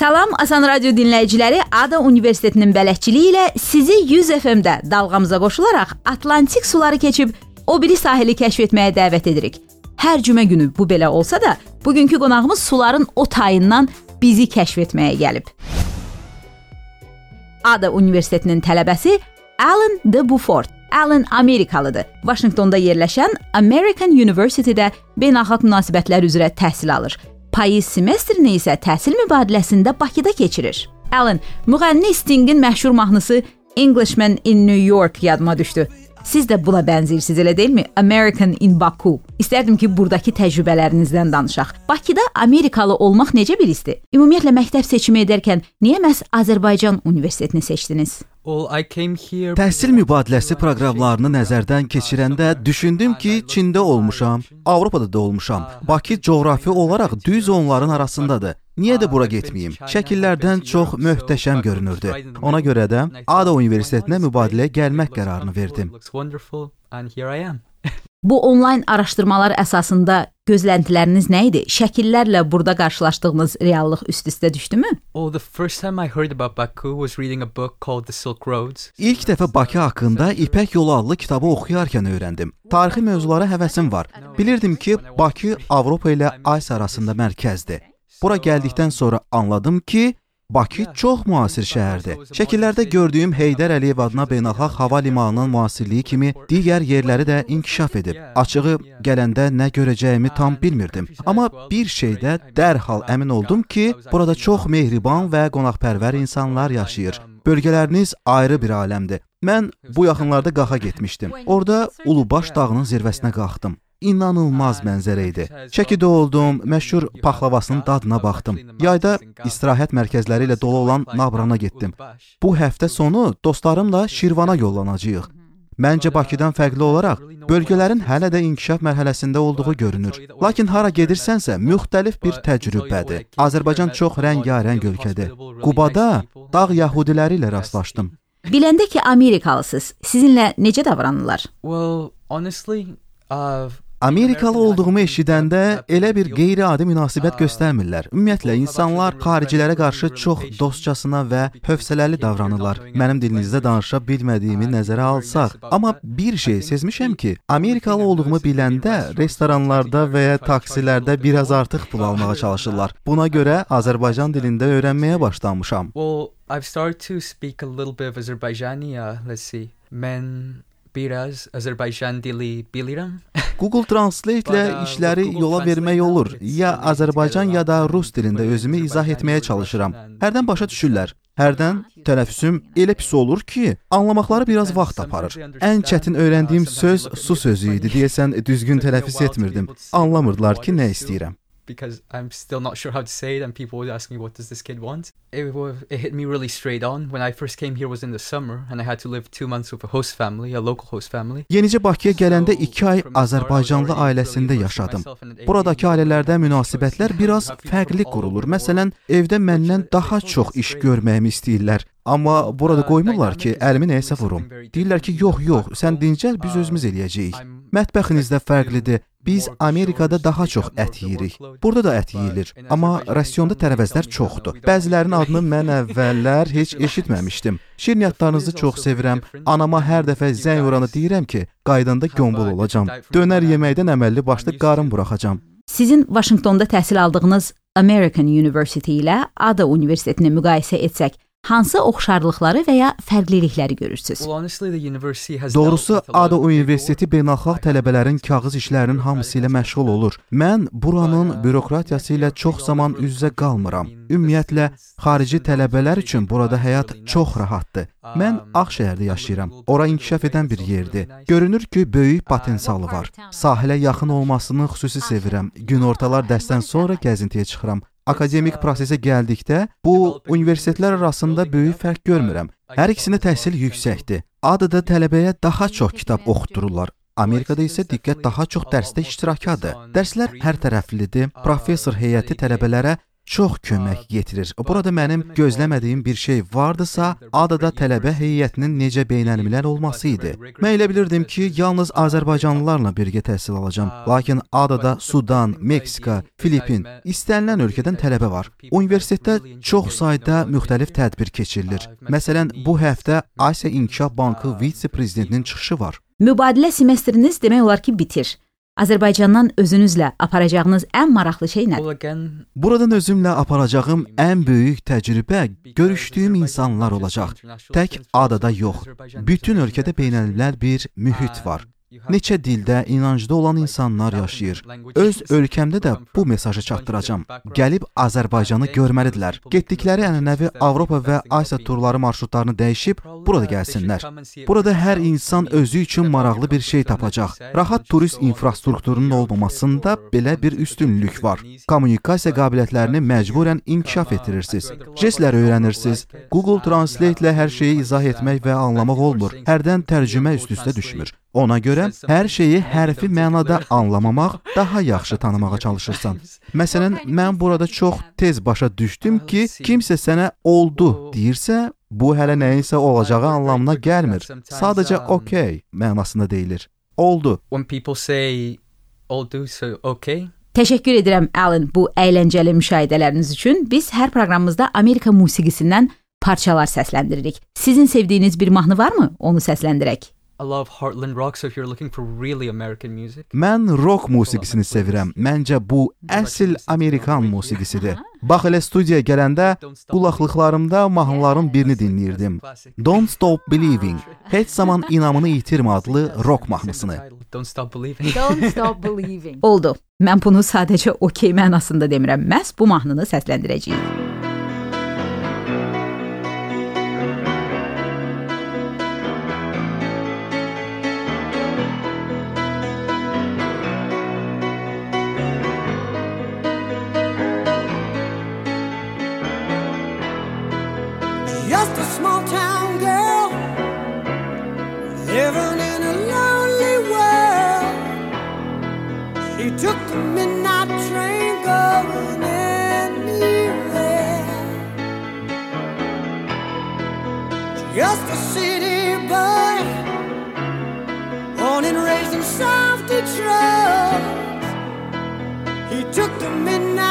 Salam Asan Radio dinləyiciləri, Ada Universitetinin bələdçiliyi ilə sizi 100 FM-də dalğamıza qoşularaq Atlantik suları keçib o biri sahili kəşf etməyə dəvət edirik. Hər cümə günü bu belə olsa da, bugünkü qonağımız suların o tayından bizi kəşf etməyə gəlib. Ada Universitetinin tələbəsi Alan de Beaufort. Alan Amerikalıdır. Vaşinqtonda yerləşən American University-də beynəlxalq münasibətlər üzrə təhsil alır. Payız semestrini isə təhsil mübadiləsində Bakıda keçirir. Alan, müğənni Stingin məşhur mahnısı Englishman in New York yadıma düşdü. Siz də buna bənzəyirsiniz, elə deyilmi? American in Baku. İstərdim ki, burdakı təcrübələrinizdən danışaq. Bakıda Amerikalı olmaq necə bir hissdir? Ümumiyyətlə məktəb seçimi edərkən niyə məhz Azərbaycan Universitetini seçdiniz? Təhsil mübadiləsi proqramlarını nəzərdən keçirəndə düşündüm ki, Çində olmuşam, Avropada da olmuşam. Bakı coğrafi olaraq düz onların arasındadır. Niyə də bura getməyim? Şəkillərdən çox möhtəşəm görünürdü. Ona görə də Ada Universitetinə mübadiləyə gəlmək qərarını verdim. Bu onlayn araşdırmalar əsasında gözləntiləriniz nə idi? Şəkillərlə burada qarşılaşdığınız reallıq üst-üstə düşdümü? Oh, the first time I heard about Baku was reading a book called The Silk Roads. İlk dəfə Bakı haqqında İpək Yolu adlı kitabı oxuyarkən öyrəndim. Tarixi mövzulara həvəsim var. Bilirdim ki, Bakı Avropa ilə Asiya arasında mərkəzdir. Bura gəldikdən sonra anladım ki, Bakı çox müasir şəhərdir. Şəkillərdə gördüyüm Heydər Əliyev adına beynəlxalq hava limanının müasirliyi kimi digər yerləri də inkişaf edib. Açığı gələndə nə görəcəyimi tam bilmirdim. Amma bir şeydə dərhal əmin oldum ki, burada çox mehriban və qonaqpərvər insanlar yaşayır. Bölgələriniz ayrı bir aləmdir. Mən bu yaxınlarda qaxa getmişdim. Orada Ulubaş dağının zirvəsinə qalxdım inanılmaz mənzərə idi. Şəkidə oldum, məşhur paxlavasının dadına baxdım. Yayda istirahət mərkəzləri ilə dolu olan Nabrana getdim. Bu həftə sonu dostlarımla Şirvana yollanacağıq. Məncə Bakıdan fərqli olaraq bölgələrin hələ də inkişaf mərhələsində olduğu görünür. Lakin hara gedirsənsə müxtəlif bir təcrübədir. Azərbaycan çox rəngarəng ölkədir. Qubada dağ yəhudiləri ilə rastlaşdım. Biləndə ki, Amerikalısınız, sizinlə necə davranırlar? Well, honestly, uh, Amerikalı olduğumu eşidəndə elə bir qeyri-adi münasibət göstərmirlər. Ümumiyyətlə insanlar xaricilərə qarşı çox dostcasına və hövsələli davranırlar. Mənim dilinizdə danışa bilmədiyimi nəzərə alsaq, amma bir şey sezmişəm ki, Amerikalı olduğumu biləndə restoranlarda və ya taksilərdə biraz artıq pul almağa çalışırlar. Buna görə Azərbaycan dilində öyrənməyə başlamışam. well, I've started to speak a little bit of Azerbaijani. Uh, let's see. Men biraz Azerbaycan dili bilirim. Google Translate ilə işləri yola vermək olur. Ya Azərbaycan ya da rus dilində özümü izah etməyə çalışıram. Hərdən başa düşürlər. Hərdən tələffüzüm elə pis olur ki, anlamaqları biraz vaxt aparır. Ən çətin öyrəndiyim söz su sözü idi. Deyəsən düzgün tələffüz etmirdim. Anlamırdılar ki, nə istəyirəm. Because I'm still not sure how to say it, and people always ask me, "What does this kid want?" It, wa- it hit me really straight on. When I first came here was in the summer, and I had to live two months with a host family, a local host family. Yenicə Bakıya gələndə 2 ay Azərbaycanlı ailəsində yaşadım. Buradakı ailələrdə münasibətlər biraz fərqli qurulur. Məsələn, evdə məndən daha çox iş görməyimi istəyirlər. Amma burada qoymurlar ki, əlimi nəyəsə vurum. Deyirlər ki, yox, yox, sən dincəl, biz özümüz eləyəcəyik. Mətbəxinizdə fərqlidir. Biz Amerikada daha çox ət yeyirik. Burada da ət yeyilir, amma rasionda tərəvəzlər çoxdur. Bəzilərinin adını mən əvvəllər heç eşitməmişdim. Şirniyyatlarınızı çox sevirəm. Anama hər dəfə zəng vuranda deyirəm ki, qaydanda gömbul olacam. Dönər yeməkdən əməlli başlı qarın buraxacam. Sizin Vaşinqtonda təhsil aldığınız American University ilə Ada Universitetini müqayisə etsək, hansı oxşarlıqları və ya fərqlilikləri görürsüz? Doğrusu ADA Universiteti beynəlxalq tələbələrin kağız işlərinin hamısı ilə məşğul olur. Mən buranın bürokratiyası ilə çox zaman üz-üzə qalmıram. Ümumiyyətlə, xarici tələbələr üçün burada həyat çox rahatdır. Mən Ağşəhərdə yaşayıram. Ora inkişaf edən bir yerdir. Görünür ki, böyük potensialı var. Sahilə yaxın olmasını xüsusi sevirəm. Günortalar dərsdən sonra gəzintiyə çıxıram. Akademik prosesə gəldikdə bu universitetlər arasında böyük fərq görmürəm. Hər ikisində təhsil yüksəkdir. ADA-da tələbəyə daha çox kitab oxutdururlar. Amerikada isə diqqət daha çox dərsdə iştirakadır. Dərslər hər tərəflidir. Professor heyəti tələbələrə çox kömək yetirir. Burada mənim gözləmədiyim bir şey vardısa, adada tələbə heyətinin necə beynəlmiləl olması idi. Mən elə bilirdim ki, yalnız Azərbaycanlılarla birgə təhsil alacağam. Lakin adada Sudan, Meksika, Filippin, istənilən ölkədən tələbə var. Universitetdə çox sayda müxtəlif tədbir keçirilir. Məsələn, bu həftə Asiya İnkişaf Bankı vitse-prezidentinin çıxışı var. Mübadilə semestriniz demək olar ki, bitir. Azərbaycandan özünüzlə aparacağınız ən maraqlı şey nədir? Buradan özümlə aparacağım ən böyük təcrübə görüşdüyüm insanlar olacaq. Tək adada yox, bütün ölkədə beynəlmiləl bir mühit var. Neçə dildə, inancda olan insanlar yaşayır. Öz ölkəmdə də bu mesajı çatdıracağam. Gəlib Azərbaycanı görməlidirlər. Getdikləri ənənəvi Avropa və Asiya turları marşrutlarını dəyişib burada gəlsinlər. Burada hər insan özü üçün maraqlı bir şey tapacaq. Rahat turist infrastrukturunun olmamasında belə bir üstünlük var. Kommunikasiya qabiliyyətlərini məcburən inkişaf etdirirsiniz. Jestlər öyrənirsiniz. Google Translate ilə hər şeyi izah etmək və anlamaq olmur. Hərdən tərcümə üst-üstə düşmür. Ona görə hər şeyi hərfi mənada anlamamaq, daha yaxşı tanımağa çalışırsan. Məsələn, mən burada çox tez başa düşdüm ki, kimsə sənə oldu deyirsə, bu hələ nəyinsə olacağı anlamına gəlmir. Sadəcə okey mənasında deyilir. Oldu. when people say, "I'll do so," okay. Təşəkkür edirəm Alan bu əyləncəli müşahidələriniz üçün. Biz hər proqramımızda Amerika musiqisindən parçalar səsləndiririk. Sizin sevdiyiniz bir mahnı varmı? Onu səsləndirək. I love Heartland rock. So if you're looking for really American music, Mən rock musiqisini sevirəm. Məncə bu əsl Amerikan musiqisidir. Bax elə studiyaya gələndə qulaqlıqlarımda mahnıların birini dinləyirdim. Don't Stop Believing. Heç zaman inamını itirmə adlı rock mahnısını. Don't stop believing. Don't stop believing. Oldu. Mən bunu sadəcə okey mənasında demirəm. Məhz bu mahnını səsləndirəcəyik. She took the midnight train going anywhere. Just a city boy, born and raised in South Detroit. He took the midnight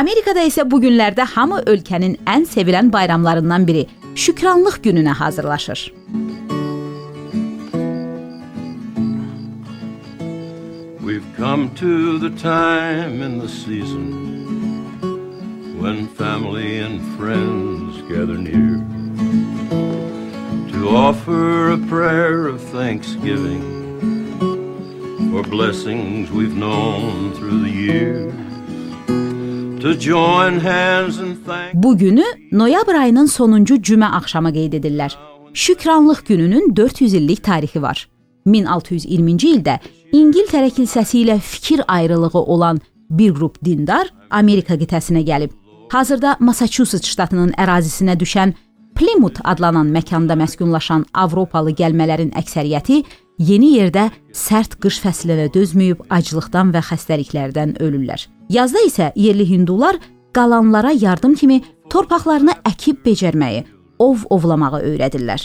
Amerikada isə bu günlərdə hamı ölkənin ən sevilən bayramlarından biri Şükranlıq gününə hazırlaşır. We've come to the time in the season when family and friends gather near to offer a prayer of thanksgiving for blessings we've known through the years. To join hands and thank Bu günü noyabr ayının sonuncu cümə axşamı qeyd edirlər. Şükranlıq gününün 400 illik tarixi var. 1620-ci ildə İngiltərə kilsəsi ilə fikir ayrılığı olan bir qrup dindar Amerika qitəsinə gəlib. Hazırda Massachusetts ştatının ərazisinə düşən Plymouth adlanan məkanda məskunlaşan Avropalı gəlmələrin əksəriyyəti yeni yerdə sərt qış fəslinə dözməyib aclıqdan və xəstəliklərdən ölürlər. Yazda isə yerli hindular qalanlara yardım kimi torpaqlarını əkib becərməyi, ov ovlamağı öyrədirlər.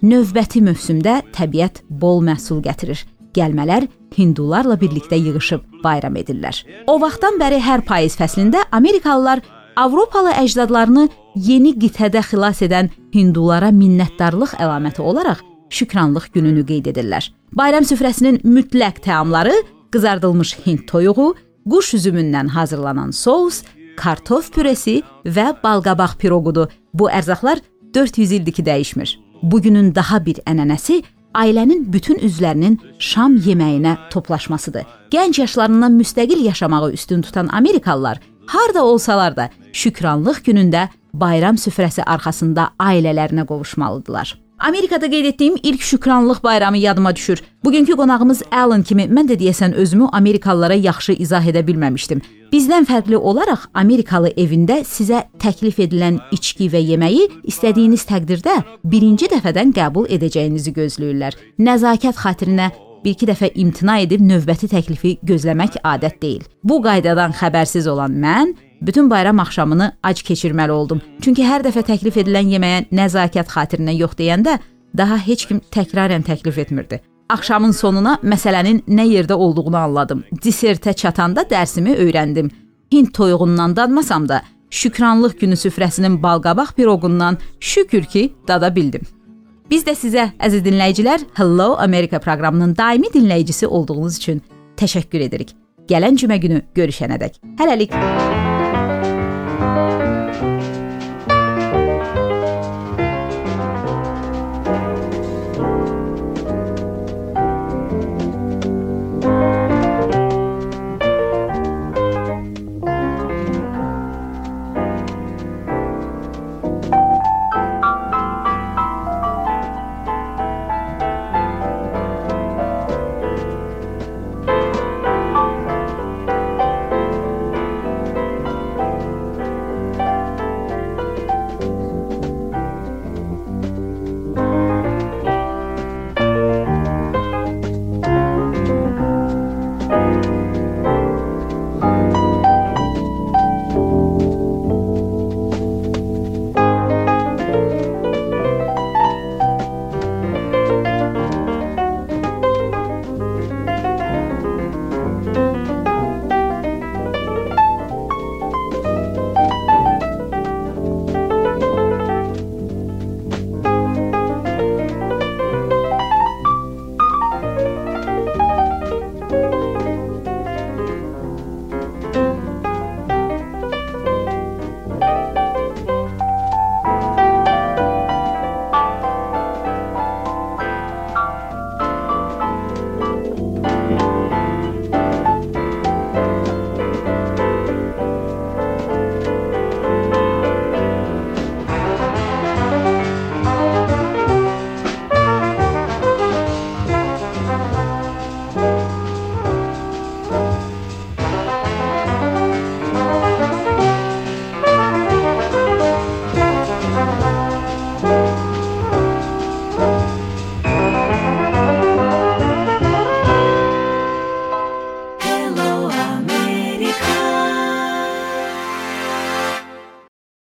Növbəti mövsümdə təbiət bol məhsul gətirir. Gəlmələr hindularla birlikdə yığılıb bayram edirlər. O vaxtdan bəri hər payız fəslində Amerikalılar Avropalı əcdadlarını yeni qitədə xilas edən hindulara minnətdarlıq əlaməti olaraq şükranlıq gününü qeyd edirlər. Bayram süfrəsinin mütləq təamları qızardılmış hind toyuğu, quş üzümündən hazırlanan sous, kartof püresi və balqabaq piroqudur. Bu ərzaqlar 400 ildir ki dəyişmir. Bu günün daha bir ənənəsi ailənin bütün üzvlərinin şam yeməyinə toplaşmasıdır. Gənc yaşlarından müstəqil yaşamağı üstün tutan Amerikalılar harda olsalar da şükranlıq günündə bayram süfrəsi arxasında ailələrinə qovuşmalıdılar. Amerikada qeyd etdiyim ilk şükranlıq bayramı yadıma düşür. Bugünkü qonağımız Alan kimi mən də deyəsən özümü Amerikalılara yaxşı izah edə bilməmişdim. Bizdən fərqli olaraq Amerikalı evində sizə təklif edilən içki və yeməyi istədiyiniz təqdirdə birinci dəfədən qəbul edəcəyinizi gözləyirlər. Nəzakət xatirinə bir-iki dəfə imtina edib növbəti təklifi gözləmək adət deyil. Bu qaydadan xəbərsiz olan mən bütün bayram axşamını ac keçirməli oldum. Çünki hər dəfə təklif edilən yeməyə nəzakət xatirinə yox deyəndə daha heç kim təkrarən təklif etmirdi. Axşamın sonuna məsələnin nə yerdə olduğunu anladım. Disertə çatanda dərsimi öyrəndim. Hind toyuğundan dadmasam da Şükranlıq günü süfrəsinin balqabaq piroqundan şükür ki, dada bildim. Biz də sizə əziz dinləyicilər Hello America proqramının daimi dinləyicisi olduğunuz üçün təşəkkür edirik. Gələn cümə günü görüşənədək. Hələlik.